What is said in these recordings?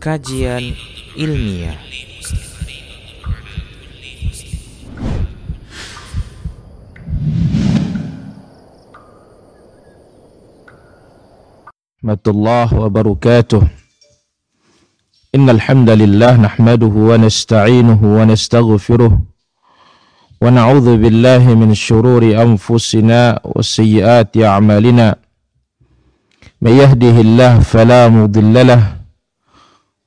kajian ilmiah. الله وبركاته إن الحمد لله نحمده ونستعينه ونستغفره ونعوذ بالله من شرور أنفسنا وسيئات أعمالنا من يهده الله فلا مضل له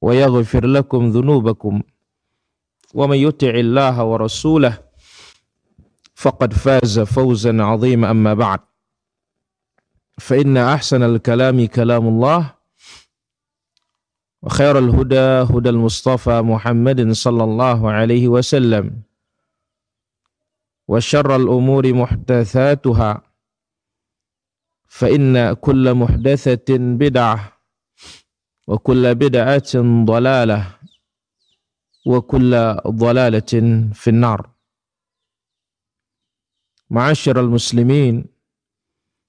ويغفر لكم ذنوبكم ومن يطع الله ورسوله فقد فاز فوزا عظيما. أما بعد فإن أحسن الكلام كلام الله وخير الهدى هدى المصطفى محمد صلى الله عليه وسلم وشر الأمور محدثاتها فإن كل محدثة بدعة وكل بدعة ضلالة وكل ضلالة في النار معاشر المسلمين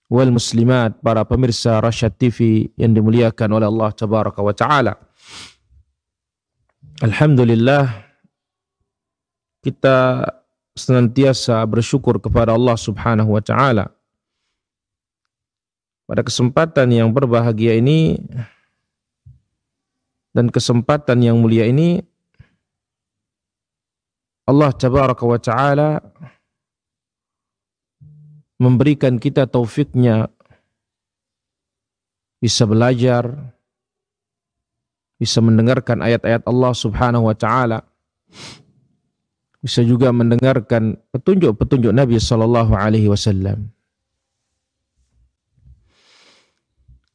wal muslimat, para pemirsa Rasyad TV yang dimuliakan oleh Allah Tabaraka wa Ta'ala. Alhamdulillah kita senantiasa bersyukur kepada Allah Subhanahu wa taala. Pada kesempatan yang berbahagia ini dan kesempatan yang mulia ini Allah Tabaraka wa taala memberikan kita taufiknya bisa belajar, bisa mendengarkan ayat-ayat Allah Subhanahu wa taala, bisa juga mendengarkan petunjuk-petunjuk Nabi sallallahu alaihi wasallam.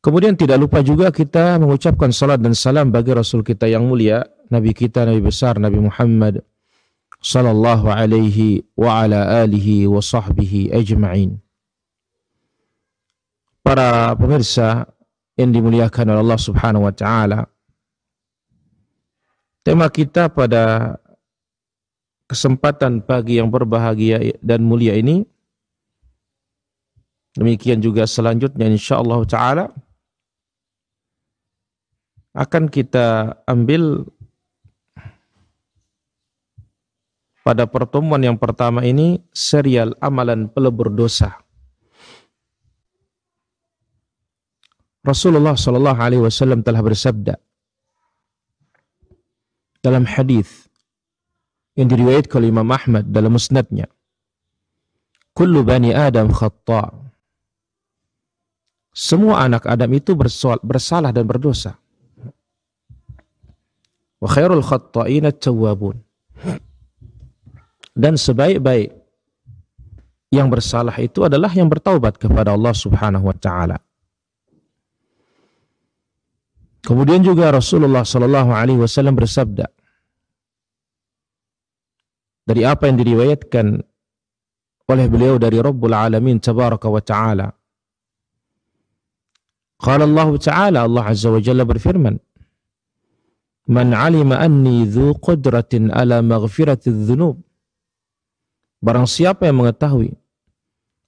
Kemudian tidak lupa juga kita mengucapkan salat dan salam bagi Rasul kita yang mulia, Nabi kita, Nabi besar, Nabi Muhammad sallallahu alaihi wa ala alihi wa sahbihi ajma'in. Para pemirsa yang dimuliakan oleh Allah Subhanahu wa taala. Tema kita pada kesempatan pagi yang berbahagia dan mulia ini demikian juga selanjutnya insyaallah taala akan kita ambil pada pertemuan yang pertama ini serial amalan pelebur dosa. Rasulullah Shallallahu Alaihi Wasallam telah bersabda dalam hadis yang diriwayatkan oleh Imam Ahmad dalam musnadnya. Kullu bani Adam khata. Semua anak Adam itu bersalah dan berdosa. Wa khairul khatta'ina tawwabun dan sebaik-baik yang bersalah itu adalah yang bertaubat kepada Allah Subhanahu wa taala. Kemudian juga Rasulullah sallallahu alaihi wasallam bersabda dari apa yang diriwayatkan oleh beliau dari Rabbul Alamin tabaraka wa taala. Qala Allah taala Allah azza wa jalla berfirman Man alima anni dhu qudratin ala maghfirati dhunub Barang siapa yang mengetahui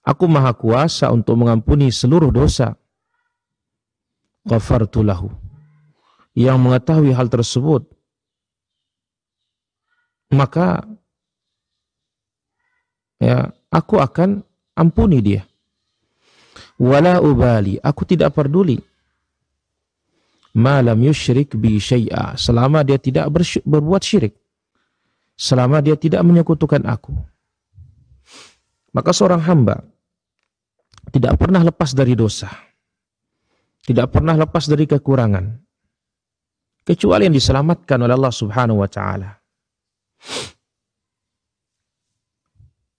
aku maha kuasa untuk mengampuni seluruh dosa, ghafartu lahu. Yang mengetahui hal tersebut, maka ya aku akan ampuni dia. Wala ubali, aku tidak peduli. Malam yushrik bi syai'a, selama dia tidak berbuat syirik. Selama dia tidak menyekutukan aku Maka seorang hamba tidak pernah lepas dari dosa. Tidak pernah lepas dari kekurangan. Kecuali yang diselamatkan oleh Allah subhanahu wa ta'ala.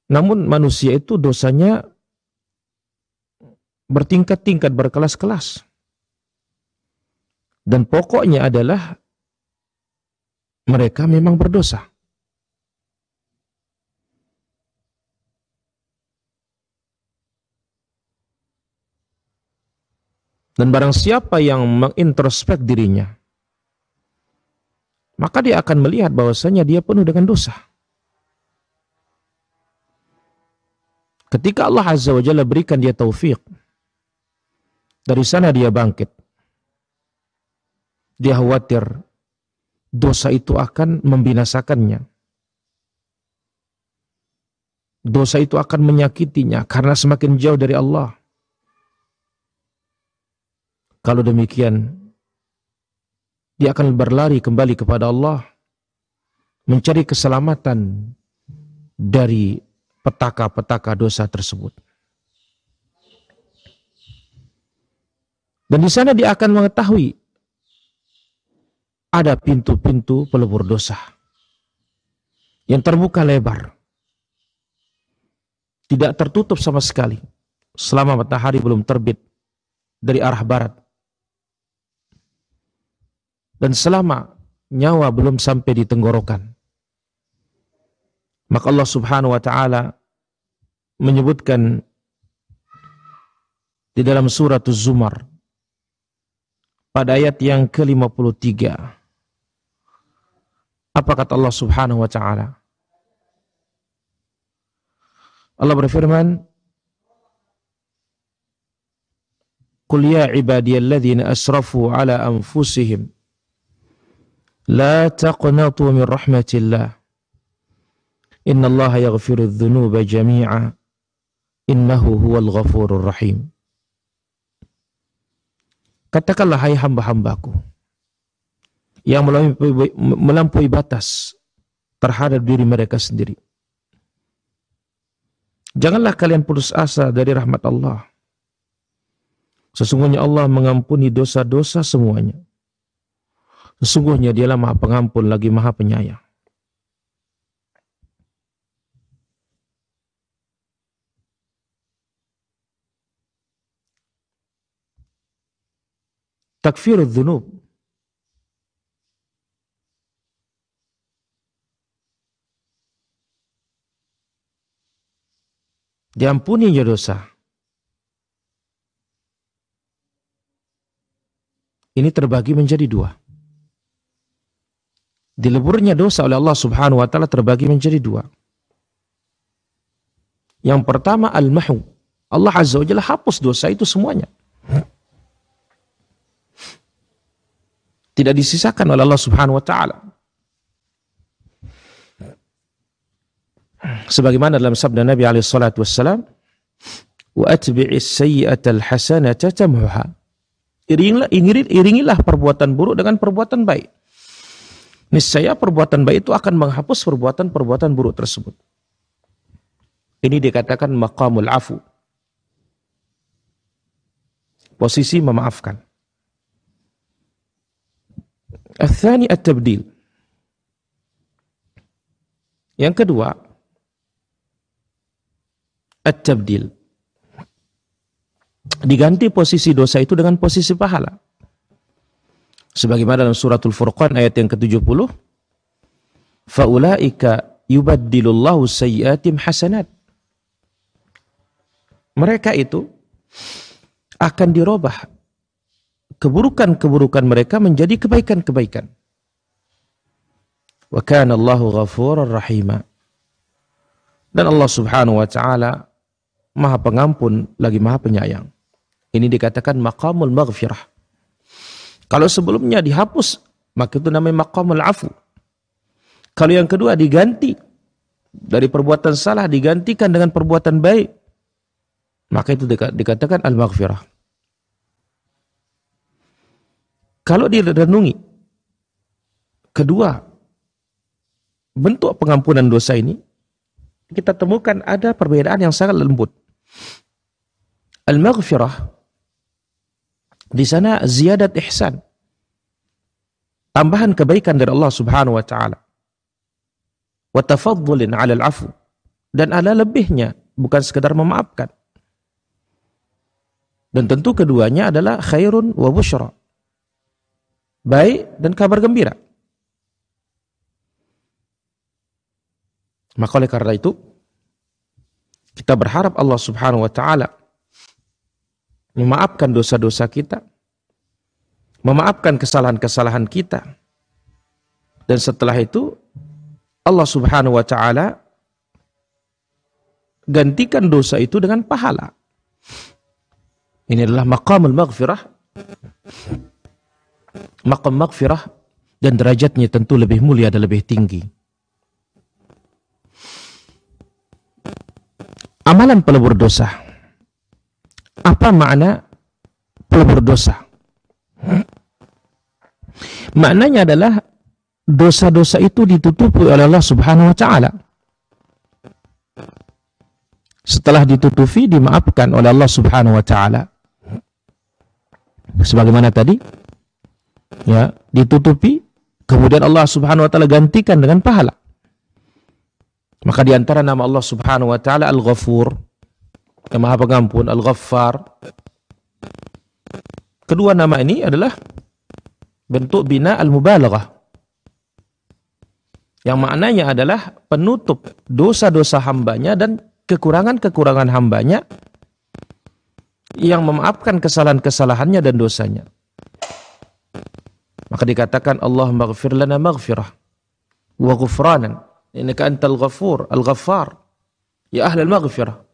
Namun manusia itu dosanya bertingkat-tingkat, berkelas-kelas. Dan pokoknya adalah mereka memang berdosa. Dan barang siapa yang mengintrospek dirinya, maka dia akan melihat bahwasanya dia penuh dengan dosa. Ketika Allah Azza wa Jalla berikan dia taufik, dari sana dia bangkit. Dia khawatir dosa itu akan membinasakannya. Dosa itu akan menyakitinya karena semakin jauh dari Allah. Kalau demikian, dia akan berlari kembali kepada Allah, mencari keselamatan dari petaka-petaka dosa tersebut. Dan di sana dia akan mengetahui ada pintu-pintu pelebur dosa yang terbuka lebar. Tidak tertutup sama sekali selama matahari belum terbit dari arah barat dan selama nyawa belum sampai di tenggorokan. Maka Allah Subhanahu wa taala menyebutkan di dalam surat Az-Zumar pada ayat yang ke-53. Apa kata Allah Subhanahu wa taala? Allah berfirman, "Qul ya ibadiyalladzina asrafu ala anfusihim la taqnatu min rahmatillah. Innallaha yaghfiru dhunuba jami'a. Innahu huwal ghafurur rahim." Katakanlah hai hamba-hambaku, yang melampaui, batas terhadap diri mereka sendiri. Janganlah kalian putus asa dari rahmat Allah. Sesungguhnya Allah mengampuni dosa-dosa semuanya. Sesungguhnya dialah maha pengampun lagi maha penyayang. Takfir dzunub Diampuninya dosa. Ini terbagi menjadi dua dileburnya dosa oleh Allah Subhanahu wa taala terbagi menjadi dua. Yang pertama al-mahu. Allah Azza wa Jalla hapus dosa itu semuanya. Tidak disisakan oleh Allah Subhanahu wa taala. Sebagaimana dalam sabda Nabi alaihi salatu wassalam, "Wa atbi'is sayyi'ata al-hasanata tamhuha." Iringilah, iringilah perbuatan buruk dengan perbuatan baik niscaya perbuatan baik itu akan menghapus perbuatan-perbuatan buruk tersebut. Ini dikatakan maqamul afu. Posisi memaafkan. Athani at-tabdil. Yang kedua, at-tabdil. Diganti posisi dosa itu dengan posisi pahala. Sebagaimana dalam suratul Furqan ayat yang ke-70, faulaika yubaddilullahu sayyiatim hasanat. Mereka itu akan dirubah keburukan-keburukan mereka menjadi kebaikan-kebaikan. Wa kana Allahu ghafurur rahima. Dan Allah Subhanahu wa taala Maha Pengampun lagi Maha Penyayang. Ini dikatakan maqamul maghfirah. Kalau sebelumnya dihapus, maka itu namanya maqamul afu. Kalau yang kedua diganti dari perbuatan salah digantikan dengan perbuatan baik, maka itu dikatakan al-maghfirah. Kalau direnungi, kedua bentuk pengampunan dosa ini kita temukan ada perbedaan yang sangat lembut. Al-maghfirah di sana ziyadat ihsan. Tambahan kebaikan dari Allah Subhanahu wa taala. Wa tafaddulin 'ala al-'afu dan ada lebihnya, bukan sekedar memaafkan. Dan tentu keduanya adalah khairun wa bushra. Baik dan kabar gembira. Maka oleh karena itu, kita berharap Allah subhanahu wa ta'ala memaafkan dosa-dosa kita, memaafkan kesalahan-kesalahan kita. Dan setelah itu, Allah subhanahu wa ta'ala gantikan dosa itu dengan pahala. Ini adalah maqamul maghfirah. Maqam maghfirah dan derajatnya tentu lebih mulia dan lebih tinggi. Amalan pelebur dosa. Apa makna pelebur dosa? Maknanya adalah dosa-dosa itu ditutupi oleh Allah Subhanahu wa taala setelah ditutupi dimaafkan oleh Allah Subhanahu wa taala. Sebagaimana tadi ya, ditutupi kemudian Allah Subhanahu wa taala gantikan dengan pahala. Maka di antara nama Allah Subhanahu wa taala Al-Ghafur, yang Maha Pengampun, Al-Ghaffar. Kedua nama ini adalah bentuk bina al-mubalaghah. Yang maknanya adalah penutup dosa-dosa hambanya dan kekurangan-kekurangan hambanya yang memaafkan kesalahan-kesalahannya dan dosanya. Maka dikatakan Allah maghfir lana maghfirah wa ghufranan. Innaka antal ghafur, al-ghaffar. Ya ahli al-maghfirah.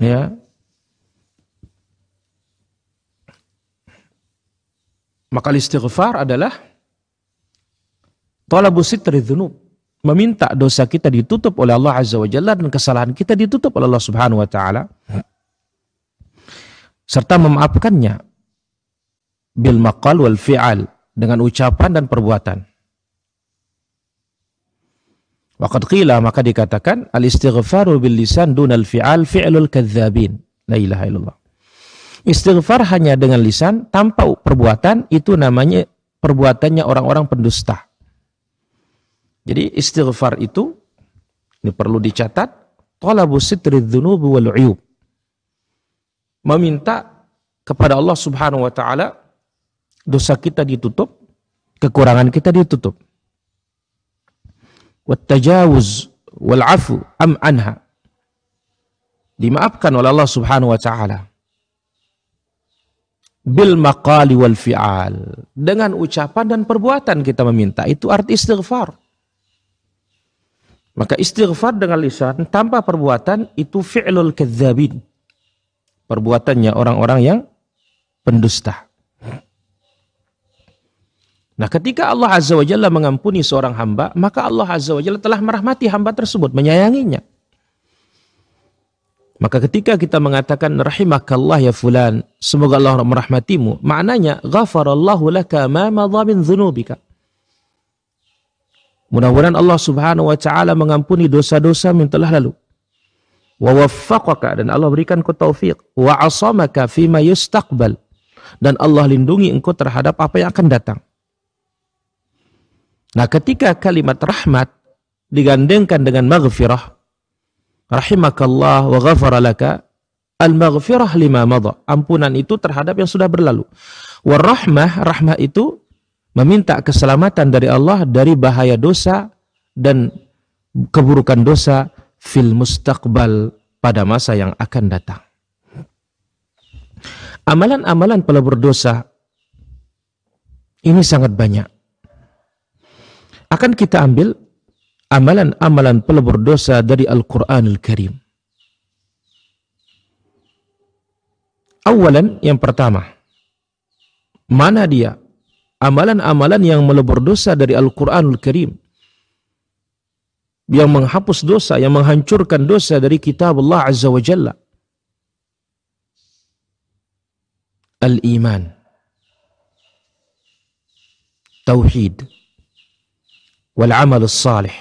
Ya. Maka istighfar adalah talabu sitri dhunub meminta dosa kita ditutup oleh Allah Azza wa Jalla dan kesalahan kita ditutup oleh Allah Subhanahu wa taala serta memaafkannya bil maqal wal fi'al dengan ucapan dan perbuatan. Waqad qila maka dikatakan al istighfaru bil lisan dunal fi'al fi'lul kadzabin. La ilaha illallah. Istighfar hanya dengan lisan tanpa perbuatan itu namanya perbuatannya orang-orang pendusta. Jadi istighfar itu ini perlu dicatat talabu sitri dzunubi wal uyub. Meminta kepada Allah Subhanahu wa taala dosa kita ditutup, kekurangan kita ditutup. Wal afu am anha. Dimaafkan oleh Allah Subhanahu wa taala. Bil maqali wal fi'al. Dengan ucapan dan perbuatan kita meminta. Itu arti istighfar. Maka istighfar dengan lisan tanpa perbuatan itu fi'lul kadzabin. Perbuatannya orang-orang yang pendusta. Nah ketika Allah Azza wa Jalla mengampuni seorang hamba, maka Allah Azza wa Jalla telah merahmati hamba tersebut, menyayanginya. Maka ketika kita mengatakan rahimakallah ya fulan, semoga Allah merahmatimu, maknanya ghafarallahu laka ma madha min dhunubika. Mudah-mudahan Allah Subhanahu wa taala mengampuni dosa-dosa yang telah lalu. Wa waffaqaka dan Allah berikan kau taufik wa asamaka fima yustaqbal dan Allah lindungi engkau terhadap apa yang akan datang. Nah, ketika kalimat rahmat digandengkan dengan maghfirah, rahimakallah wa ghafara laka, al-maghfirah lima madha. Ampunan itu terhadap yang sudah berlalu. Warahmah, rahmah itu meminta keselamatan dari Allah dari bahaya dosa dan keburukan dosa fil mustaqbal pada masa yang akan datang. Amalan-amalan pelebur dosa ini sangat banyak. Akan kita ambil amalan-amalan pelebur dosa dari Al-Quranul Karim. Awalan yang pertama, mana dia amalan-amalan yang melebur dosa dari Al-Quranul Karim. Yang menghapus dosa, yang menghancurkan dosa dari kitab Allah Azza wa Jalla. Al-Iman. Tauhid. Wal amal salih.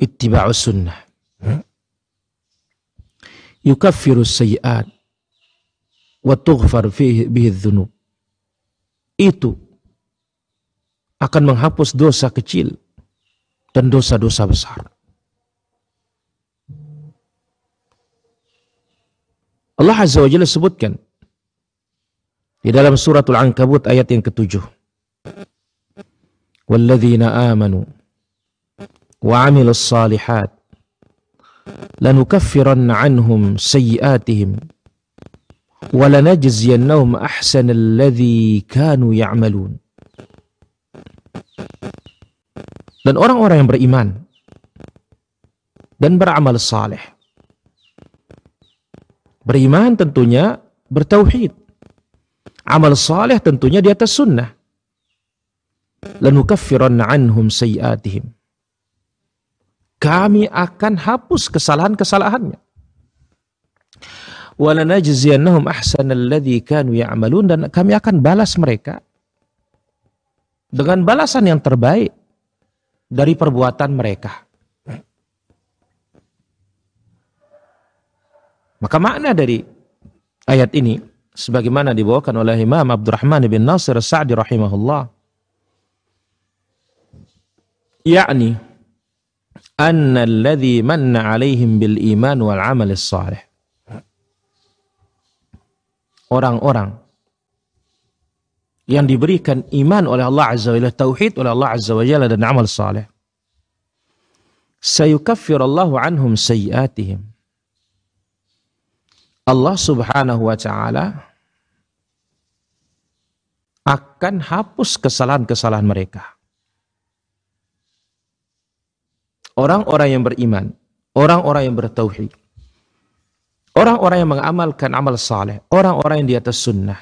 ittiba'u sunnah. Yukaffiru sayyi'at wa tughfar fihi bihi dhunub. Itu akan menghapus dosa kecil dan dosa-dosa besar. Allah Azza wa Jalla sebutkan di dalam suratul Ankabut ayat yang ketujuh. Wa amilus salihat lanukaffiranna anhum sayyiatihim wa lanajziyannahum ahsanal ladzi kanu ya'malun. Dan orang-orang yang beriman dan beramal saleh. Beriman tentunya bertauhid. Amal saleh tentunya di atas sunnah. Lanukaffiranna anhum sayiatihim. Kami akan hapus kesalahan-kesalahannya. Walanajziyannahum ahsanal ladzi kanu ya'malun dan kami akan balas mereka dengan balasan yang terbaik dari perbuatan mereka. Maka makna dari ayat ini sebagaimana dibawakan oleh Imam Abdurrahman bin Nasir Sa'di rahimahullah yakni anna alladhi manna alaihim bil iman wal amal salih orang-orang yang diberikan iman oleh Allah Azza wa Jalla, tauhid oleh Allah Azza wa Jalla dan amal saleh. Sayukaffirallahu anhum sayyiatihim. Allah Subhanahu wa taala akan hapus kesalahan-kesalahan mereka. Orang-orang yang beriman, orang-orang yang bertauhid, orang-orang yang mengamalkan amal saleh, orang-orang yang di atas sunnah,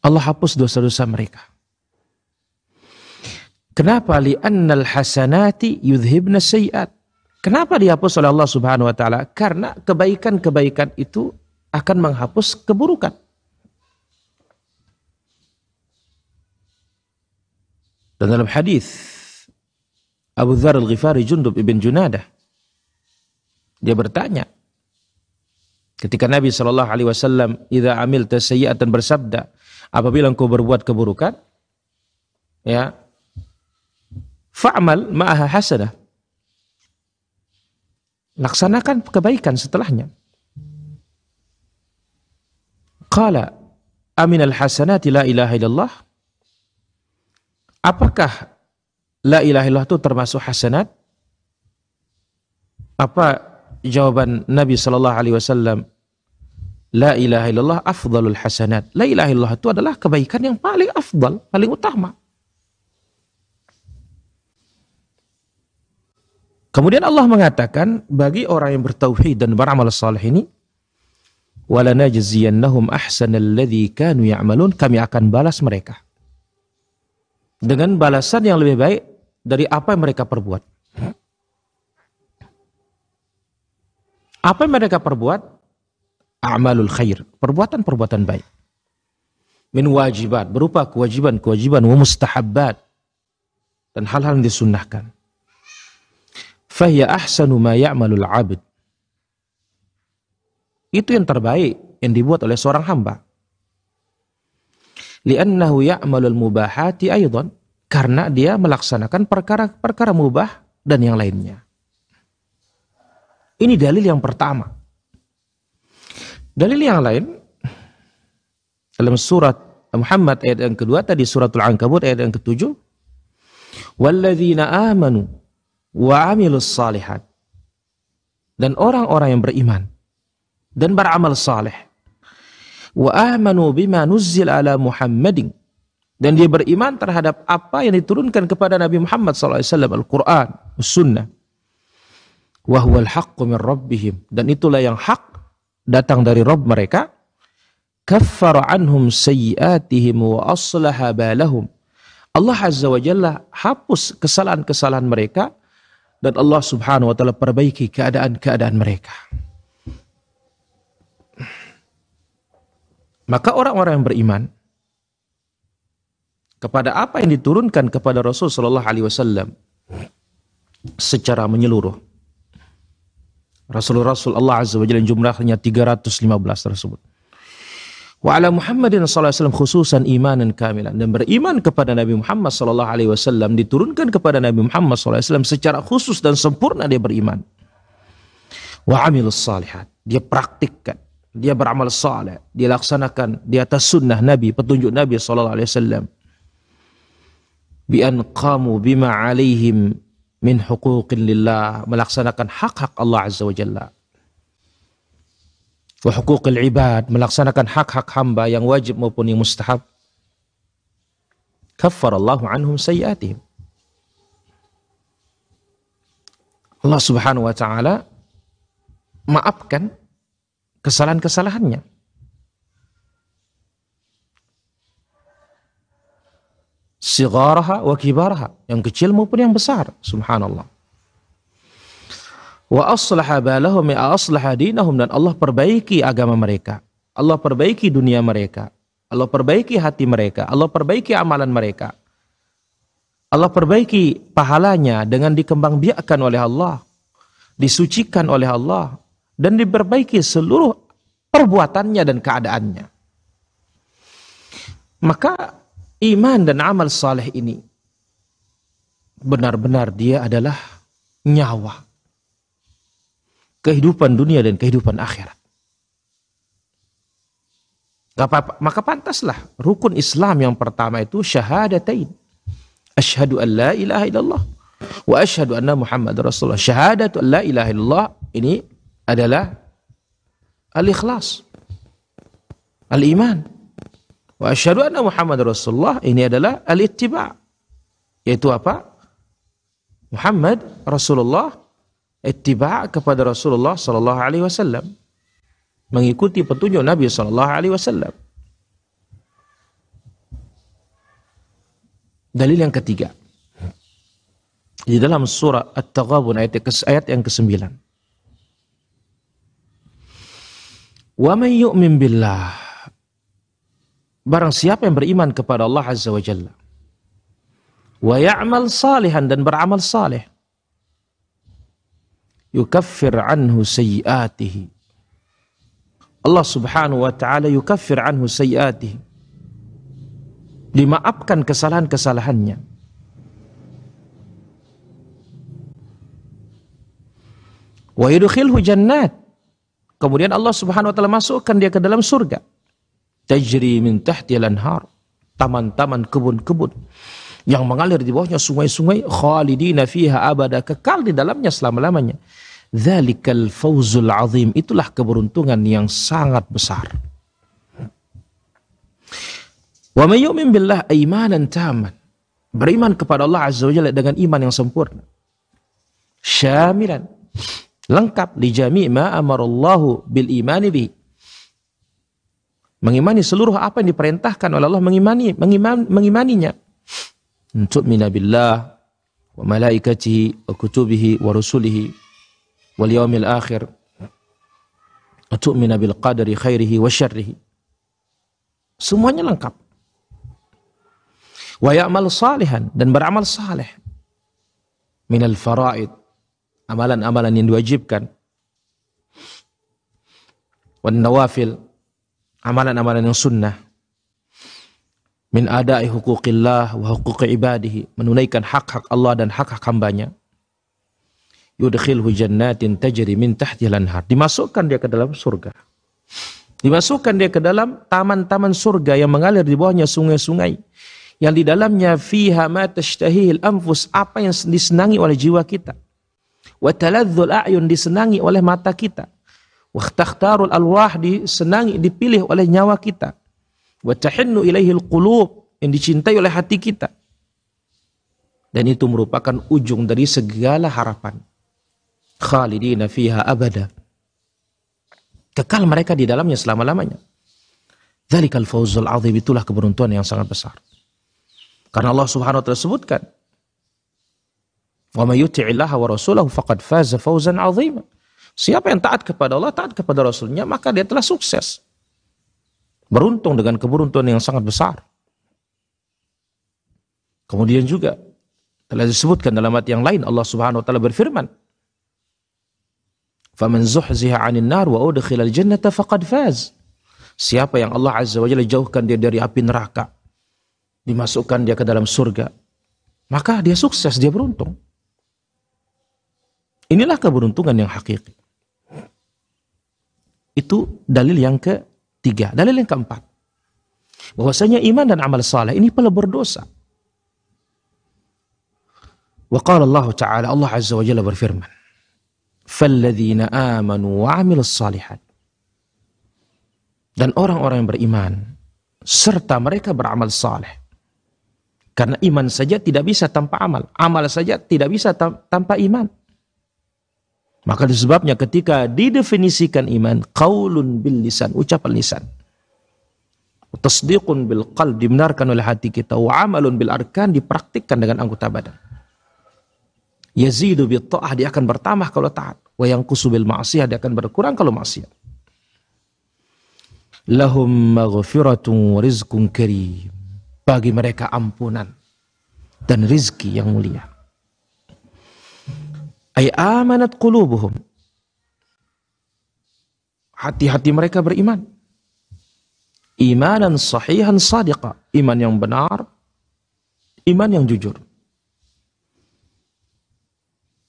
Allah hapus dosa-dosa mereka. Kenapa? Li'annal hasanati yudhibna sayiat. Kenapa dihapus oleh Allah Subhanahu wa taala? Karena kebaikan-kebaikan itu akan menghapus keburukan. Dan dalam hadis Abu Dzar Al-Ghifari Jundub ibn Junadah dia bertanya ketika Nabi Shallallahu alaihi wasallam idza amilta sayyi'atan bersabda apabila engkau berbuat keburukan ya fa'mal ma'aha hasanah. Laksanakan kebaikan setelahnya. Qala amin al hasanati la ilaha illallah apakah la ilaha illallah itu termasuk hasanat apa jawaban Nabi sallallahu alaihi wasallam La ilaha illallah afdalul hasanat. La ilaha illallah itu adalah kebaikan yang paling afdal, paling utama. Kemudian Allah mengatakan bagi orang yang bertauhid dan beramal saleh ini walanajziyannahum ahsanal ladzi kanu ya'malun kami akan balas mereka dengan balasan yang lebih baik dari apa yang mereka perbuat. Apa yang mereka perbuat? a'malul khair, perbuatan-perbuatan baik. Min wajibat, berupa kewajiban-kewajiban wa mustahabbat dan hal-hal yang disunnahkan. Fahya ahsanu ma ya'malul abid. Itu yang terbaik yang dibuat oleh seorang hamba. Li'annahu ya'malul mubahati aydan. Karena dia melaksanakan perkara-perkara mubah dan yang lainnya. Ini dalil yang pertama. Dalil yang lain dalam surat Muhammad ayat yang kedua tadi suratul Ankabut ayat yang ketujuh walladzina amanu wa amilus salihat dan orang-orang yang beriman dan beramal saleh wa amanu bima nuzzil ala Muhammadin. Dan dia beriman terhadap apa yang diturunkan kepada Nabi Muhammad SAW Al-Quran, Sunnah wa huwal haqqu min rabbihim. Dan itulah yang hak datang dari Rob mereka, kaffara anhum sayyiatihim wa aslaha balahum. Allah Azza wa Jalla hapus kesalahan-kesalahan mereka. Dan Allah Subhanahu wa taala perbaiki keadaan-keadaan mereka. Maka orang-orang yang beriman kepada apa yang diturunkan kepada Rasul Shallallahu Alaihi Wasallam secara menyeluruh. Rasul-Rasul Allah Azza wa Jalla jumlahnya 315 tersebut. Wa ala Muhammadin sallallahu alaihi wasallam khususan imanan kamilan dan beriman kepada Nabi Muhammad sallallahu alaihi wasallam diturunkan kepada Nabi Muhammad sallallahu alaihi wasallam secara khusus dan sempurna dia beriman. Wa amilus salihat, dia praktikkan, dia beramal saleh, dia laksanakan di atas sunnah Nabi, petunjuk Nabi sallallahu alaihi wasallam. Bi an qamu bima alaihim min huquqin lillah. Melaksanakan hak-hak Allah Azza wa Jalla. Wa huquqil ibad. Melaksanakan hak-hak hamba yang wajib maupun yang mustahab. Kaffarallahu anhum sayyiatihim. Allah Subhanahu wa taala maafkan kesalahan-kesalahannya sigaraha wa kibaraha, yang kecil maupun yang besar, subhanallah. Wa aslaha balahum ya aslaha dinahum dan Allah perbaiki agama mereka. Allah perbaiki dunia mereka. Allah perbaiki hati mereka. Allah perbaiki amalan mereka. Allah perbaiki pahalanya dengan dikembangbiakkan oleh Allah. Disucikan oleh Allah. Dan diperbaiki seluruh perbuatannya dan keadaannya. Maka iman dan amal saleh ini benar-benar dia adalah nyawa kehidupan dunia dan kehidupan akhirat. Maka pantaslah rukun Islam yang pertama itu syahadatain. Asyhadu an la ilaha illallah wa asyhadu anna Muhammad Rasulullah. Syahadatu an la ilaha illallah ini adalah al-ikhlas. Al-iman. Wa asyhadu anna Muhammad Rasulullah ini adalah al-ittiba. Yaitu apa? Muhammad Rasulullah ittiba kepada Rasulullah sallallahu alaihi wasallam. Mengikuti petunjuk Nabi sallallahu alaihi wasallam. Dalil yang ketiga. Di dalam surah At-Taghabun ayat, ayat yang ke-9. Wa man yu'min billah Barang siapa yang beriman kepada Allah Azza wa Jalla. Wa ya'mal salihan dan beramal saleh. Yukaffir anhu sayiatihi. Allah subhanahu wa ta'ala yukaffir anhu sayiatihi. Dimaafkan kesalahan-kesalahannya. Wa yudkhilhu jannat. Kemudian Allah subhanahu wa ta'ala masukkan dia ke dalam surga. Tajri min tahti al-anhar. Taman-taman kebun-kebun yang mengalir di bawahnya sungai-sungai khalidina fiha abada kekal di dalamnya selama-lamanya. Dzalikal fawzul azim. Itulah keberuntungan yang sangat besar. Wa may yu'min billah imanan taman beriman kepada Allah azza wajalla dengan iman yang sempurna. Syamilan lengkap li jami' ma amarallahu bil imani bihi Mengimani seluruh apa yang diperintahkan oleh Allah mengimani, mengiman, mengimaninya. Untuk minabillah wa malaikatihi wa kutubihi wa rusulihi wal yaumil akhir. Untuk minabil qadari khairihi wa syarrihi. Semuanya lengkap. Wa ya'mal salihan dan beramal saleh. Minal faraid. Amalan-amalan yang diwajibkan. Wan nawafil amalan-amalan yang sunnah. Min adai hukukillah wa hukuki ibadihi menunaikan hak-hak Allah dan hak-hak hambanya. Yudkhilhu jannatin tajri min tahtiha lanhar dimasukkan dia ke dalam surga. Dimasukkan dia ke dalam taman-taman surga yang mengalir di bawahnya sungai-sungai. Yang di dalamnya fiha ma tashtahil anfus apa yang disenangi oleh jiwa kita wa taladzul a'yun disenangi oleh mata kita Waktakhtarul alwah disenangi, dipilih oleh nyawa kita. Wa tahinnu ilaihil qulub yang dicintai oleh hati kita. Dan itu merupakan ujung dari segala harapan. Khalidina fiha abada. Kekal mereka di dalamnya selama-lamanya. Dzalikal fawzul azim itulah keberuntungan yang sangat besar. Karena Allah Subhanahu wa taala sebutkan, "Wa may wa rasulahu faqad faza fawzan 'azima." Siapa yang taat kepada Allah, taat kepada Rasulnya, maka dia telah sukses. Beruntung dengan keberuntungan yang sangat besar. Kemudian juga telah disebutkan dalam ayat yang lain Allah Subhanahu wa taala berfirman, "Faman zuhziha 'anil nar wa udkhila al-jannata faqad faz." Siapa yang Allah Azza wa Jalla jauhkan dia dari api neraka, dimasukkan dia ke dalam surga, maka dia sukses, dia beruntung. Inilah keberuntungan yang hakiki. Itu dalil yang ketiga. Dalil yang keempat. Bahwasanya iman dan amal saleh ini pelebur dosa. Wa Ta'ala Allah Azza wa Jalla berfirman, "Falladzina amanu wa 'amilus salihat." Dan orang-orang yang beriman serta mereka beramal saleh. Karena iman saja tidak bisa tanpa amal, amal saja tidak bisa tanpa iman. Maka disebabnya ketika didefinisikan iman, qaulun bil lisan, ucapan lisan. Tasdiqun bil qalb, dibenarkan oleh hati kita. Wa amalun bil arkan, dipraktikkan dengan anggota badan. Yazidu bil ta'ah, dia akan bertambah kalau taat. Wa yang bil ma'asiyah, dia akan berkurang kalau maksiat. Lahum maghfiratun rizqun karim. Bagi mereka ampunan dan rizki yang mulia ay amanat qulubuhum. Hati-hati mereka beriman. Imanan sahihan sadiqa. Iman yang benar iman yang jujur.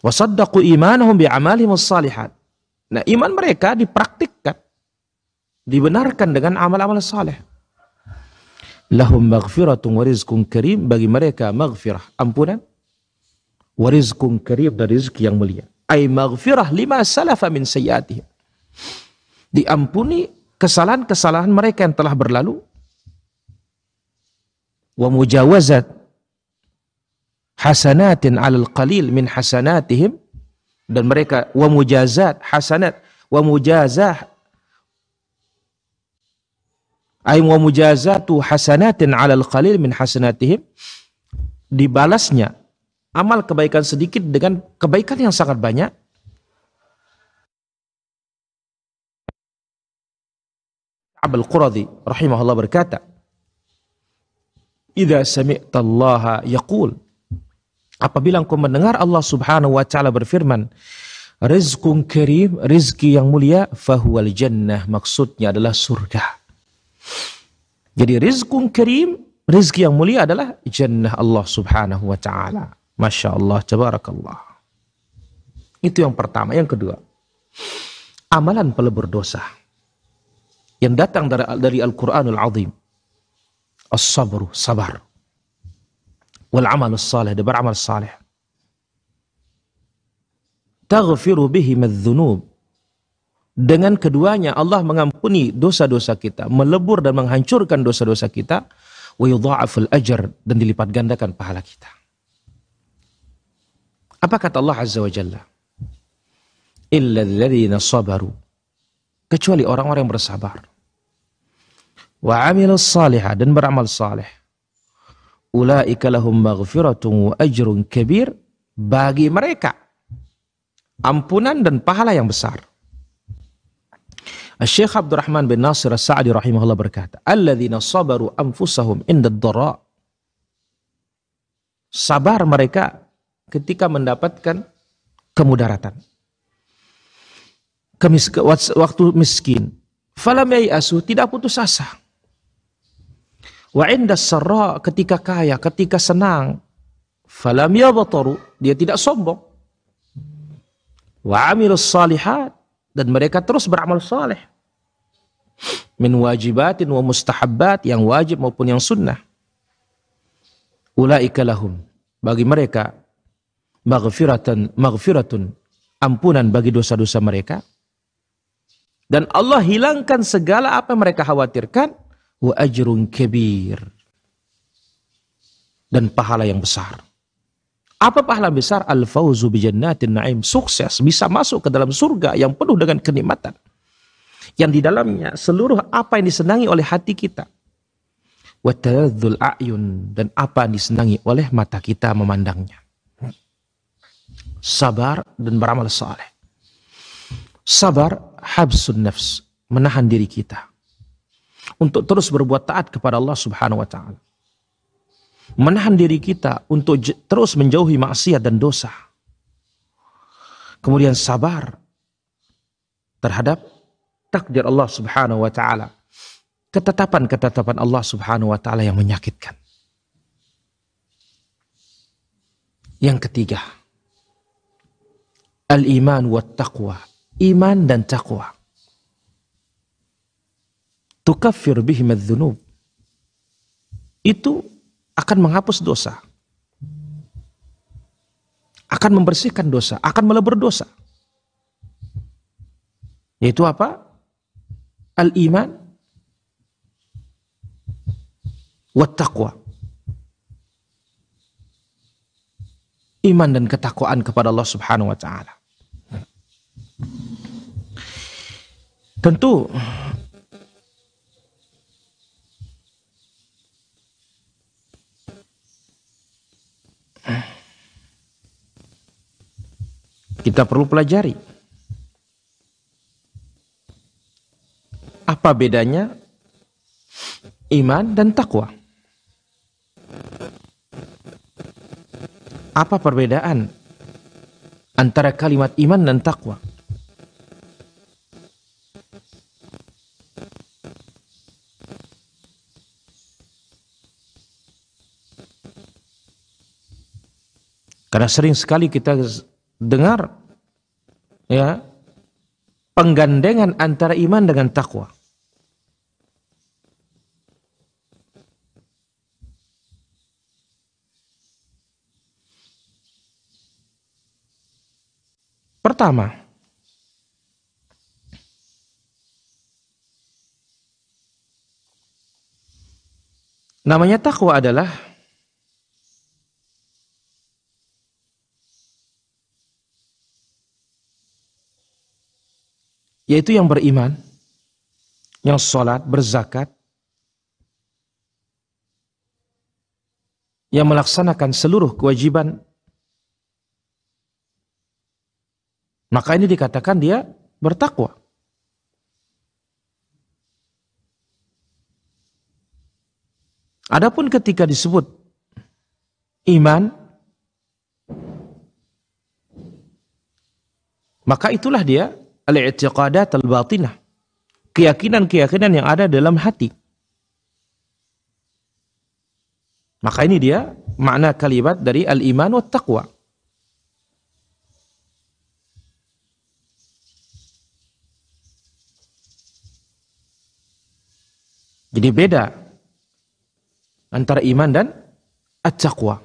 Wasaddaqu imanahum bi'amalihim salihat nah iman mereka dipraktikkan dibenarkan dengan amal-amal saleh. Lahum maghfiratun wa rizqun karim. Bagi mereka maghfirah ampunan warizkun karim dan rizki yang mulia. Ay maghfirah lima salafa min sayyatihim. Diampuni kesalahan-kesalahan mereka yang telah berlalu. Wa mujawazat hasanatin alal qalil min hasanatihim. Dan mereka wa mujazat hasanat wa mujazah ay wa mujazatu hasanatin alal qalil min hasanatihim dibalasnya amal kebaikan sedikit dengan kebaikan yang sangat banyak. Abul Quradi rahimahullah berkata, "Idza sami'ta Allah yaqul" Apabila engkau mendengar Allah Subhanahu wa taala berfirman, "Rizqun karim, rizki yang mulia, fahuwal jannah." Maksudnya adalah surga. Jadi rizqun karim, rizki yang mulia adalah jannah Allah Subhanahu wa taala. Masya Allah, tabarakallah. Itu yang pertama. Yang kedua, amalan pelebur dosa yang datang dari, dari Al-Quranul Azim. As-sabru, sabar. Wal amal salih, dan beramal salih. Taghfiru bihi madzunub. Dengan keduanya Allah mengampuni dosa-dosa kita, melebur dan menghancurkan dosa-dosa kita, wa yudha'aful dan dilipat gandakan pahala kita. Apa kata Allah Azza wa Jalla? Illa alladhina sabaru. Kecuali orang-orang yang bersabar. Wa amilus salihah dan beramal salih. Ulaika lahum maghfiratun wa ajrun kabir. Bagi mereka. Ampunan dan pahala yang besar. Syekh Abdurrahman bin Nasir As-Sa'di rahimahullah berkata, "Alladzina sabaru anfusahum inda dharra." Sabar mereka ketika mendapatkan kemudaratan. Waktu miskin. Falam asu tidak putus asa. Wa inda sarra ketika kaya, ketika senang. Falam yabtaru, dia tidak sombong. Wa amilus salihat dan mereka terus beramal saleh. Min wajibatin wa mustahabbat yang wajib maupun yang sunnah. Ulaika lahum. Bagi mereka maghfiratan maghfiratun ampunan bagi dosa-dosa mereka dan Allah hilangkan segala apa yang mereka khawatirkan wa ajrun kabir dan pahala yang besar. Apa pahala besar? Al fauzu bi jannatin naim, sukses bisa masuk ke dalam surga yang penuh dengan kenikmatan. Yang di dalamnya seluruh apa yang disenangi oleh hati kita. Wa ayun dan apa yang disenangi oleh mata kita memandangnya sabar dan beramal saleh. Sabar habsun nafs, menahan diri kita untuk terus berbuat taat kepada Allah Subhanahu wa taala. menahan diri kita untuk terus menjauhi maksiat dan dosa. Kemudian sabar terhadap takdir Allah Subhanahu wa taala. Ketetapan-ketetapan Allah Subhanahu wa taala yang menyakitkan. Yang ketiga, al-iman wa taqwa. Iman dan taqwa. Tukaffir bihim dzunub Itu akan menghapus dosa. Akan membersihkan dosa, akan melebur dosa. Yaitu apa? Al-iman wa taqwa. Iman dan ketakwaan kepada Allah Subhanahu wa taala. Tentu kita perlu pelajari apa bedanya iman dan takwa. Apa perbedaan antara kalimat iman dan takwa? Karena sering sekali kita dengar ya penggandengan antara iman dengan takwa. Pertama, namanya takwa adalah yaitu yang beriman, yang sholat, berzakat, yang melaksanakan seluruh kewajiban, maka ini dikatakan dia bertakwa. Adapun ketika disebut iman, maka itulah dia al-i'tiqadat al-batinah. Keyakinan-keyakinan yang ada dalam hati. Maka ini dia makna kalimat dari al-iman wa taqwa. Jadi beda antara iman dan at-taqwa.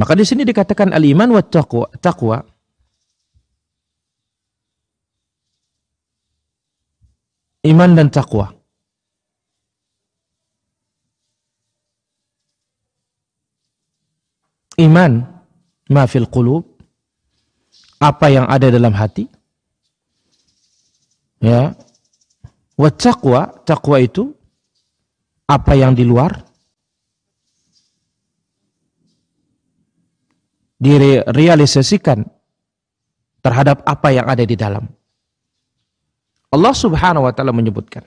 Maka di sini dikatakan al-iman wa taqwa, taqwa iman dan takwa. Iman ma fil qulub apa yang ada dalam hati ya wa taqwa taqwa itu apa yang di luar direalisasikan terhadap apa yang ada di dalam Allah Subhanahu wa taala menyebutkan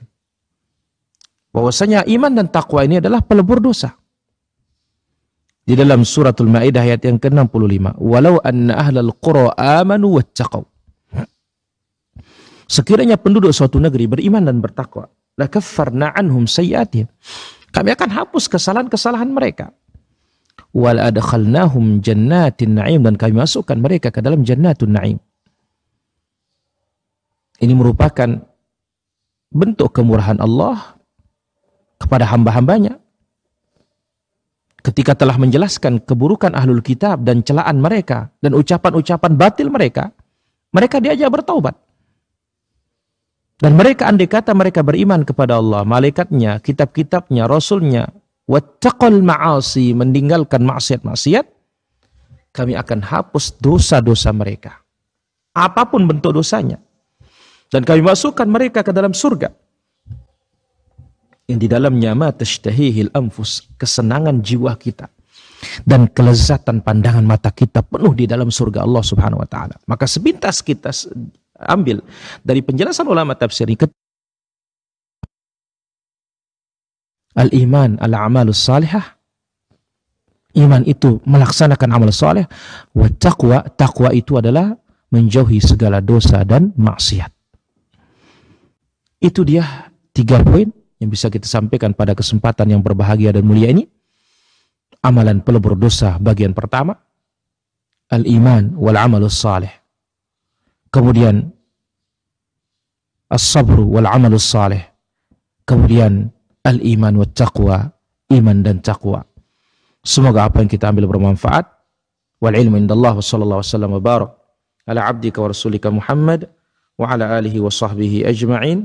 bahwasanya iman dan takwa ini adalah pelebur dosa. Di dalam suratul Maidah ayat yang ke-65, "Walau anna ahlal qura amanu wattaqau." Sekiranya penduduk suatu negeri beriman dan bertakwa, la kaffarna anhum sayyi'atihim. Kami akan hapus kesalahan-kesalahan mereka. Wal adkhalnahum jannatin na'im dan kami masukkan mereka ke dalam jannatun na'im. Ini merupakan bentuk kemurahan Allah kepada hamba-hambanya. Ketika telah menjelaskan keburukan ahlul kitab dan celaan mereka dan ucapan-ucapan batil mereka, mereka diajak bertaubat. Dan mereka andai kata mereka beriman kepada Allah, malaikatnya, kitab-kitabnya, rasulnya, wattaqal ma'asi, meninggalkan maksiat-maksiat, kami akan hapus dosa-dosa mereka. Apa pun bentuk dosanya. Dan kami masukkan mereka ke dalam surga. Yang di dalamnya ma tashtahihil anfus, kesenangan jiwa kita. Dan kelezatan pandangan mata kita penuh di dalam surga Allah subhanahu wa ta'ala. Maka sepintas kita ambil dari penjelasan ulama tafsir ini. Al-iman al-amalus salihah. Iman itu melaksanakan amal saleh. Wa taqwa, taqwa itu adalah menjauhi segala dosa dan maksiat. Itu dia tiga poin yang bisa kita sampaikan pada kesempatan yang berbahagia dan mulia ini. Amalan pelebur dosa bagian pertama. Al-iman wal amalus salih. Kemudian as-sabru wal amalus salih. Kemudian al-iman wa taqwa, iman dan taqwa. Semoga apa yang kita ambil bermanfaat. Wal ilmu indallah wa sallallahu wasallam wa barak ala abdika wa rasulika Muhammad wa ala alihi wa sahbihi ajma'in.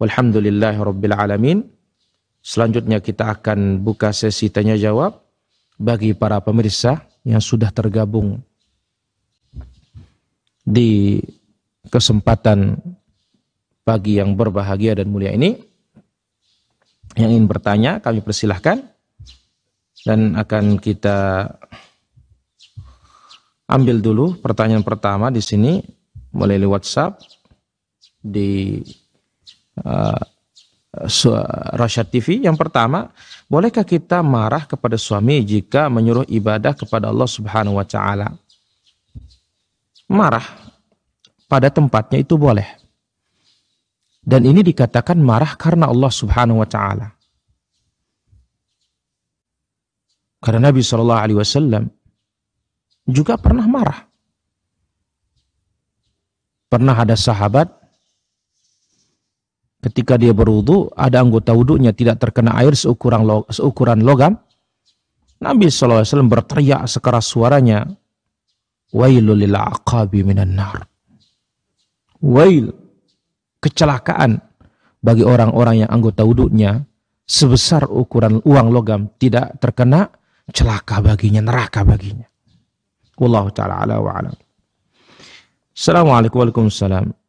Walhamdulillahi rabbil alamin. Selanjutnya kita akan buka sesi tanya jawab bagi para pemirsa yang sudah tergabung di kesempatan pagi yang berbahagia dan mulia ini. Yang ingin bertanya kami persilahkan dan akan kita ambil dulu pertanyaan pertama di sini melalui WhatsApp di uh, Rashad TV. Yang pertama, bolehkah kita marah kepada suami jika menyuruh ibadah kepada Allah Subhanahu wa taala? Marah pada tempatnya itu boleh. Dan ini dikatakan marah karena Allah Subhanahu wa taala. Karena Nabi Shallallahu alaihi wasallam juga pernah marah. Pernah ada sahabat ketika dia berwudu, ada anggota wudunya tidak terkena air seukuran seukuran logam. Nabi SAW berteriak sekeras suaranya, Wailul lil aqabi minan nar. Wail kecelakaan bagi orang-orang yang anggota wudhunya sebesar ukuran uang logam tidak terkena celaka baginya, neraka baginya. Wallahu taala ala wa alam. Assalamualaikum Waalaikumsalam.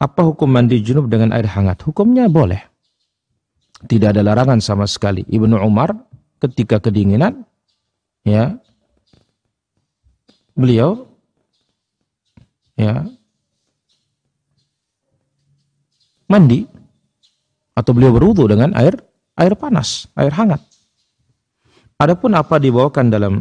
Apa hukum mandi junub dengan air hangat? Hukumnya boleh. Tidak ada larangan sama sekali. Ibnu Umar ketika kedinginan ya beliau ya mandi atau beliau berwudu dengan air air panas, air hangat. Adapun apa dibawakan dalam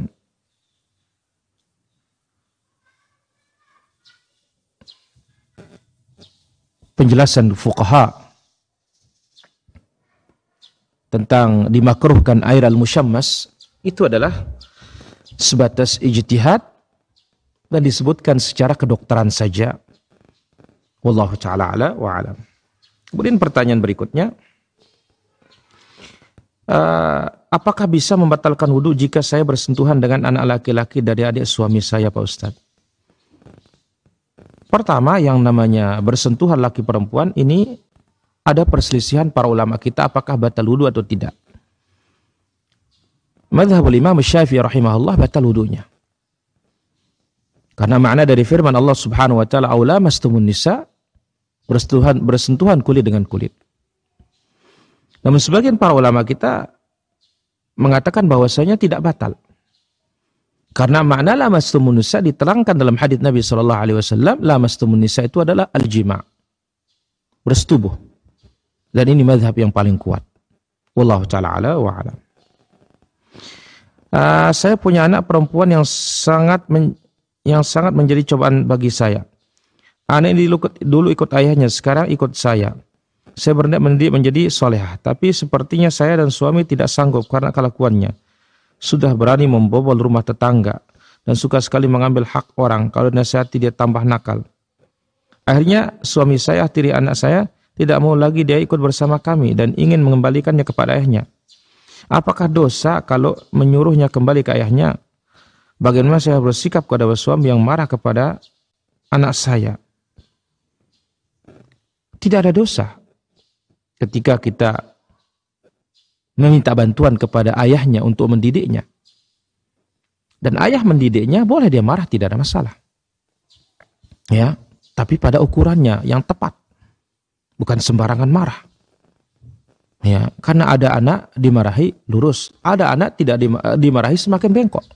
penjelasan fuqaha tentang dimakruhkan air al-musyammas itu adalah sebatas ijtihad dan disebutkan secara kedokteran saja. Wallahu taala ala wa alam. Kemudian pertanyaan berikutnya, uh, apakah bisa membatalkan wudhu jika saya bersentuhan dengan anak laki-laki dari adik suami saya Pak Ustadz? Pertama, yang namanya bersentuhan laki perempuan ini ada perselisihan para ulama kita apakah batal wudhu atau tidak. Madhabul Imam Syafi'i rahimahullah batal wudhunya. Karena makna dari firman Allah Subhanahu wa taala aula mastumun nisa bersentuhan bersentuhan kulit dengan kulit. Namun sebagian para ulama kita mengatakan bahwasanya tidak batal. Karena makna lamastumun nisa diterangkan dalam hadis Nabi Shallallahu alaihi wasallam, lamastumun nisa itu adalah al-jima. Bersetubuh. Dan ini madhab yang paling kuat. Wallahu taala ala wa alam. Uh, saya punya anak perempuan yang sangat men, yang sangat menjadi cobaan bagi saya. Anak ini dulu, dulu ikut ayahnya, sekarang ikut saya. Saya berniat mendidik menjadi solehah, tapi sepertinya saya dan suami tidak sanggup karena kelakuannya. Sudah berani membobol rumah tetangga dan suka sekali mengambil hak orang. Kalau nasihati dia tambah nakal. Akhirnya suami saya, tiri anak saya, tidak mau lagi dia ikut bersama kami dan ingin mengembalikannya kepada ayahnya. Apakah dosa kalau menyuruhnya kembali ke ayahnya? Bagaimana saya bersikap kepada suami yang marah kepada anak saya? Tidak ada dosa ketika kita meminta bantuan kepada ayahnya untuk mendidiknya. Dan ayah mendidiknya boleh dia marah tidak ada masalah. Ya, tapi pada ukurannya yang tepat. Bukan sembarangan marah. Ya, karena ada anak dimarahi lurus, ada anak tidak dimarahi semakin bengkok.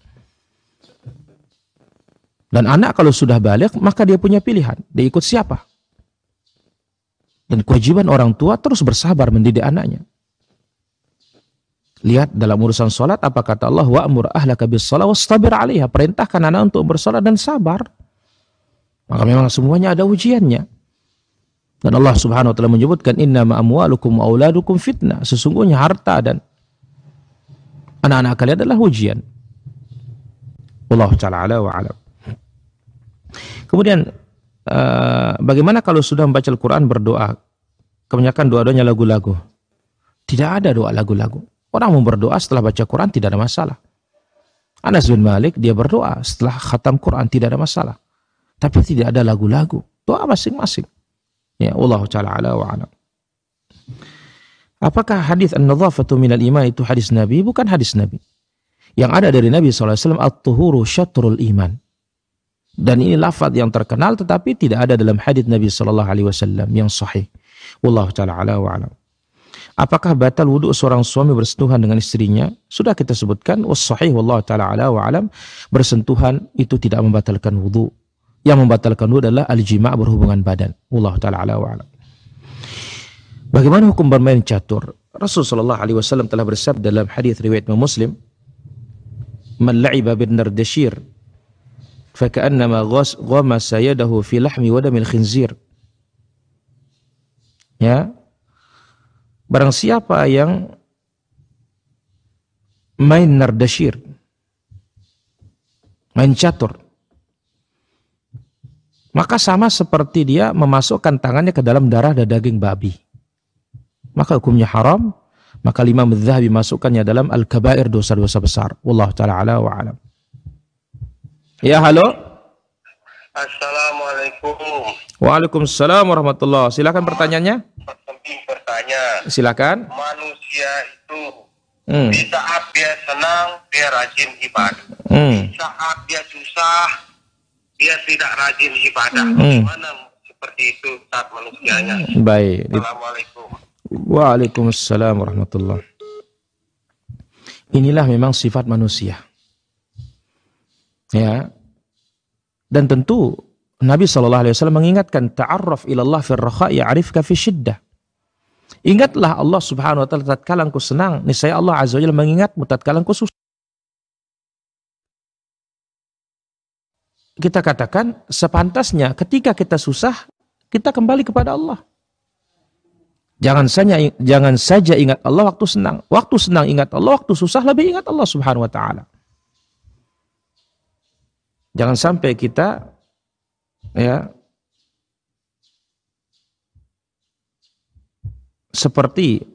Dan anak kalau sudah balik, maka dia punya pilihan. Dia ikut siapa? Dan kewajiban orang tua terus bersabar mendidik anaknya. Lihat dalam urusan solat apa kata Allah wa'mur ahlaka bis shalah wastabir 'alaiha. Perintahkan anak untuk bersolat dan sabar. Maka memang semuanya ada ujiannya. Dan Allah Subhanahu wa taala menyebutkan inna amwalukum wa fitnah. Sesungguhnya harta dan anak-anak kalian adalah ujian. Allah taala ala wa alam. Kemudian uh, bagaimana kalau sudah membaca Al-Qur'an berdoa? Kebanyakan doa-doanya lagu-lagu. Tidak ada doa lagu-lagu. Orang mau berdoa setelah baca Quran tidak ada masalah. Anas bin Malik dia berdoa setelah khatam Quran tidak ada masalah. Tapi tidak ada lagu-lagu. Doa masing-masing. Ya Allah taala ala wa alam. Apakah hadis an-nadhafatu minal iman itu hadis Nabi? Bukan hadis Nabi. Yang ada dari Nabi SAW, at-tuhuru syatrul iman. Dan ini lafaz yang terkenal tetapi tidak ada dalam hadis Nabi SAW yang sahih. Wallahu taala ala wa alam. Apakah batal wudhu seorang suami bersentuhan dengan istrinya? Sudah kita sebutkan, wassahih wallahu taala ala wa alam, bersentuhan itu tidak membatalkan wudhu. Yang membatalkan wudhu adalah al-jima' berhubungan badan. Wallahu taala ala wa alam. Bagaimana hukum bermain catur? Rasulullah sallallahu alaihi wasallam telah bersabda dalam hadis riwayat Muslim, "Man la'iba bin nardashir faka'annama ghamasa yadahu fi lahmi wa damil khinzir." Ya, Barang siapa yang main nardashir, main catur, maka sama seperti dia memasukkan tangannya ke dalam darah dan daging babi. Maka hukumnya haram, maka lima madhabi masukkannya dalam al-kabair dosa-dosa besar. Wallahu ta'ala ala wa alam. Ya, halo. Assalamualaikum. Waalaikumsalam warahmatullahi Silakan pertanyaannya bertanya. Silakan. Manusia itu Hmm. di saat dia senang dia rajin ibadah. Hmm. Di saat dia susah dia tidak rajin ibadah. Hmm. Bagaimana seperti itu saat manusianya? Baik. Assalamualaikum. Waalaikumsalam warahmatullahi Inilah memang sifat manusia. Ya. Dan tentu Nabi SAW mengingatkan ta'arraf ilallah fir raha ya'rifka fi syiddah. Ingatlah Allah Subhanahu wa taala tatkala engkau senang, niscaya Allah Azza wa mengingatmu tatkala engkau susah. Kita katakan sepantasnya ketika kita susah, kita kembali kepada Allah. Jangan saja jangan saja ingat Allah waktu senang. Waktu senang ingat Allah, waktu susah lebih ingat Allah Subhanahu wa taala. Jangan sampai kita ya seperti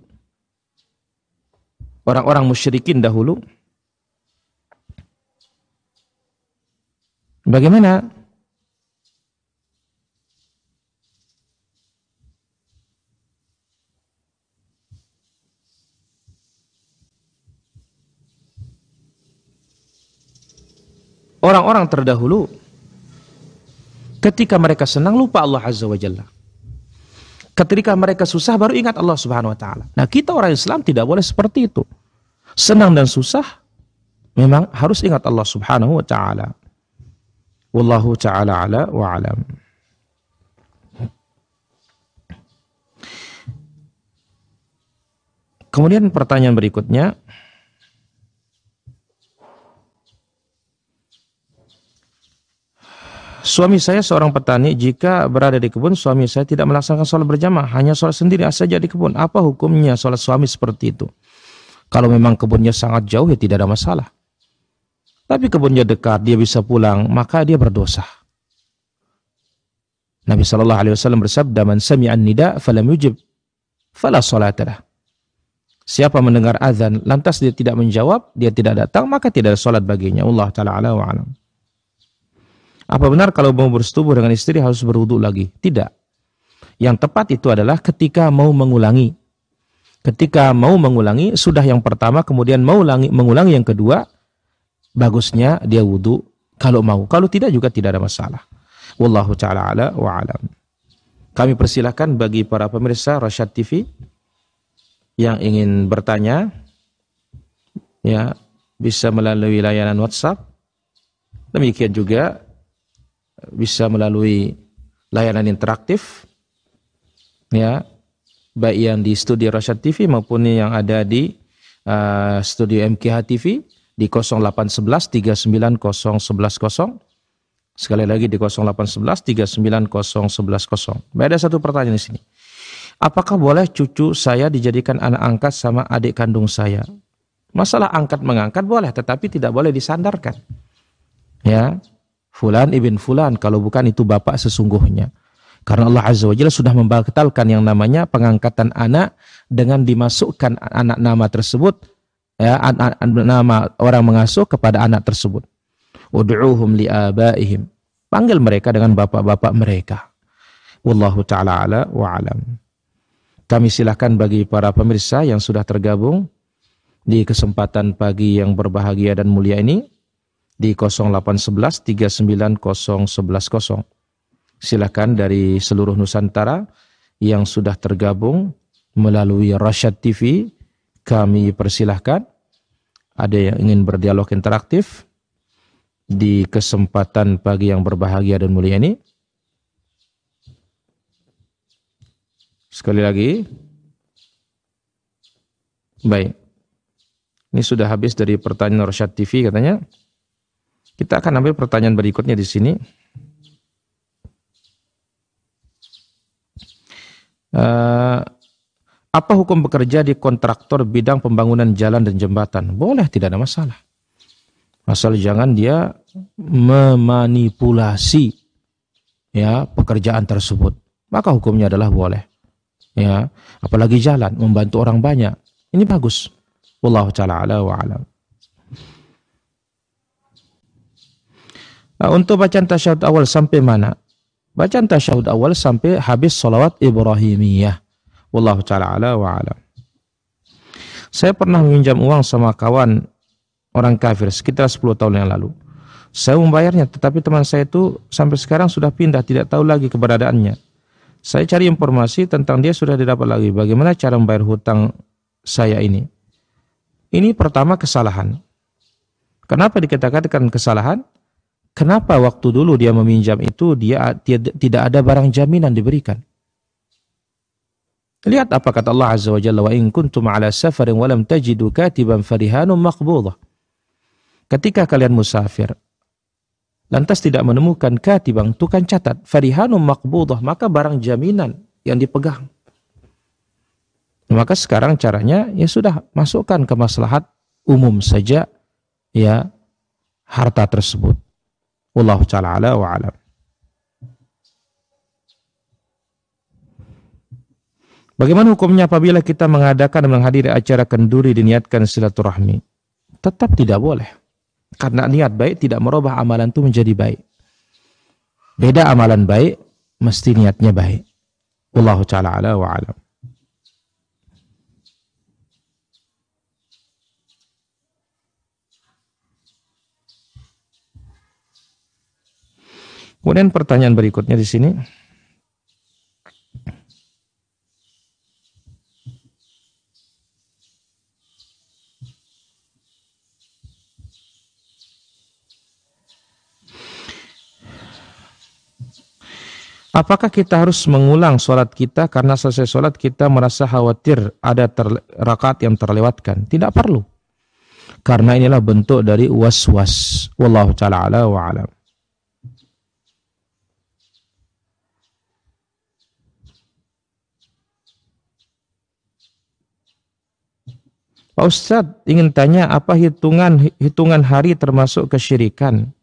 orang-orang musyrikin dahulu. Bagaimana? Orang-orang terdahulu ketika mereka senang lupa Allah Azza wa Jalla. Ketika mereka susah baru ingat Allah Subhanahu wa taala. Nah, kita orang Islam tidak boleh seperti itu. Senang dan susah memang harus ingat Allah Subhanahu wa taala. Wallahu taala ala wa alam. Kemudian pertanyaan berikutnya, Suami saya seorang petani, jika berada di kebun, suami saya tidak melaksanakan sholat berjamaah, hanya sholat sendiri saja di kebun. Apa hukumnya sholat suami seperti itu? Kalau memang kebunnya sangat jauh, ya tidak ada masalah. Tapi kebunnya dekat, dia bisa pulang, maka dia berdosa. Nabi Shallallahu Alaihi Wasallam bersabda, "Man sami'an nida, falam yujib, fala salatalah." Siapa mendengar azan, lantas dia tidak menjawab, dia tidak datang, maka tidak ada salat baginya. Allah Taala ala wa alam. Apa benar kalau mau bersetubuh dengan istri harus berwudu lagi? Tidak. Yang tepat itu adalah ketika mau mengulangi. Ketika mau mengulangi, sudah yang pertama, kemudian mau ulangi, mengulangi yang kedua, bagusnya dia wudu kalau mau. Kalau tidak juga tidak ada masalah. Wallahu ta'ala ala wa alam. Kami persilahkan bagi para pemirsa Rasyad TV yang ingin bertanya, ya bisa melalui layanan WhatsApp. Demikian juga bisa melalui layanan interaktif ya baik yang di studio Rasyad TV maupun yang ada di uh, studio MKH TV di 0811 390110. Sekali lagi di 0811 390110. Ada satu pertanyaan di sini. Apakah boleh cucu saya dijadikan anak angkat sama adik kandung saya? Masalah angkat mengangkat boleh, tetapi tidak boleh disandarkan. Ya, Fulan ibn Fulan, kalau bukan itu bapak sesungguhnya. Karena Allah Azza wa Jalla sudah membatalkan yang namanya pengangkatan anak dengan dimasukkan anak nama tersebut, ya, anak, nama orang mengasuh kepada anak tersebut. Ud'uhum li'abaihim. Panggil mereka dengan bapak-bapak mereka. Wallahu ta'ala ala wa alam. Kami silahkan bagi para pemirsa yang sudah tergabung di kesempatan pagi yang berbahagia dan mulia ini di 0811 390110. Silakan dari seluruh Nusantara yang sudah tergabung melalui Rasyad TV, kami persilahkan. Ada yang ingin berdialog interaktif di kesempatan pagi yang berbahagia dan mulia ini. Sekali lagi. Baik. Ini sudah habis dari pertanyaan Rosyad TV katanya. Kita akan ambil pertanyaan berikutnya di sini. Uh, apa hukum bekerja di kontraktor bidang pembangunan jalan dan jembatan? Boleh, tidak ada masalah. Asal jangan dia memanipulasi ya pekerjaan tersebut. Maka hukumnya adalah boleh ya apalagi jalan membantu orang banyak ini bagus wallahu taala ala wa alam nah, untuk bacaan tasyahud awal sampai mana bacaan tasyahud awal sampai habis salawat ibrahimiyah wallahu taala ala wa alam saya pernah meminjam uang sama kawan orang kafir sekitar 10 tahun yang lalu saya membayarnya tetapi teman saya itu sampai sekarang sudah pindah tidak tahu lagi keberadaannya saya cari informasi tentang dia sudah didapat lagi. Bagaimana cara membayar hutang saya ini? Ini pertama kesalahan. Kenapa dikatakan kesalahan? Kenapa waktu dulu dia meminjam itu dia, tidak ada barang jaminan diberikan? Lihat apa kata Allah Azza wa Jalla wa in kuntum ala safarin wa lam tajidu katiban farihanum maqbudah. Ketika kalian musafir lantas tidak menemukan katibang tukang catat farihanum makbudah maka barang jaminan yang dipegang maka sekarang caranya ya sudah masukkan ke maslahat umum saja ya harta tersebut wallahu taala ala wa alam Bagaimana hukumnya apabila kita mengadakan dan menghadiri acara kenduri diniatkan silaturahmi? Tetap tidak boleh. Karena niat baik tidak merubah amalan itu menjadi baik. Beda amalan baik, mesti niatnya baik. Wallahu ta'ala ala wa alam. Kemudian pertanyaan berikutnya di sini. Apakah kita harus mengulang sholat kita karena selesai sholat kita merasa khawatir ada rakaat yang terlewatkan? Tidak perlu. Karena inilah bentuk dari was-was. Wallahu ta'ala ala wa alam. Pak Ustadz ingin tanya apa hitungan hitungan hari termasuk kesyirikan?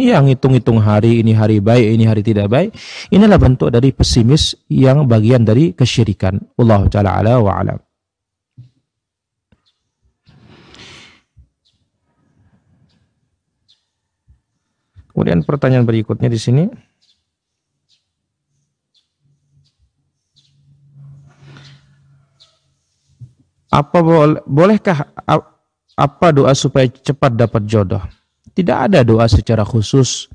yang hitung-hitung hari ini hari baik, ini hari tidak baik. Inilah bentuk dari pesimis yang bagian dari kesyirikan. Allah Ta'ala ala wa alam. Kemudian pertanyaan berikutnya di sini. Apa bolehkah apa doa supaya cepat dapat jodoh? Tidak ada doa secara khusus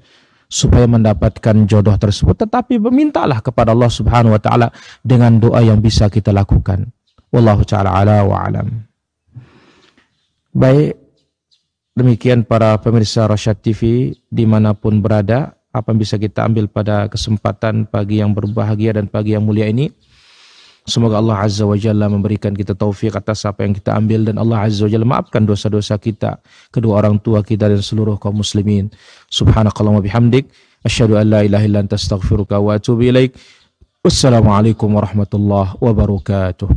supaya mendapatkan jodoh tersebut, tetapi memintalah kepada Allah Subhanahu wa taala dengan doa yang bisa kita lakukan. Wallahu taala ala wa alam. Baik, demikian para pemirsa Rasyad TV di mana pun berada, apa yang bisa kita ambil pada kesempatan pagi yang berbahagia dan pagi yang mulia ini. Semoga Allah Azza wa Jalla memberikan kita taufik atas apa yang kita ambil dan Allah Azza wa Jalla maafkan dosa-dosa kita, kedua orang tua kita dan seluruh kaum muslimin. Subhanakallahumma bihamdik, asyhadu an la ilaha illa anta astaghfiruka wa atubu ilaik. Wassalamualaikum warahmatullahi wabarakatuh.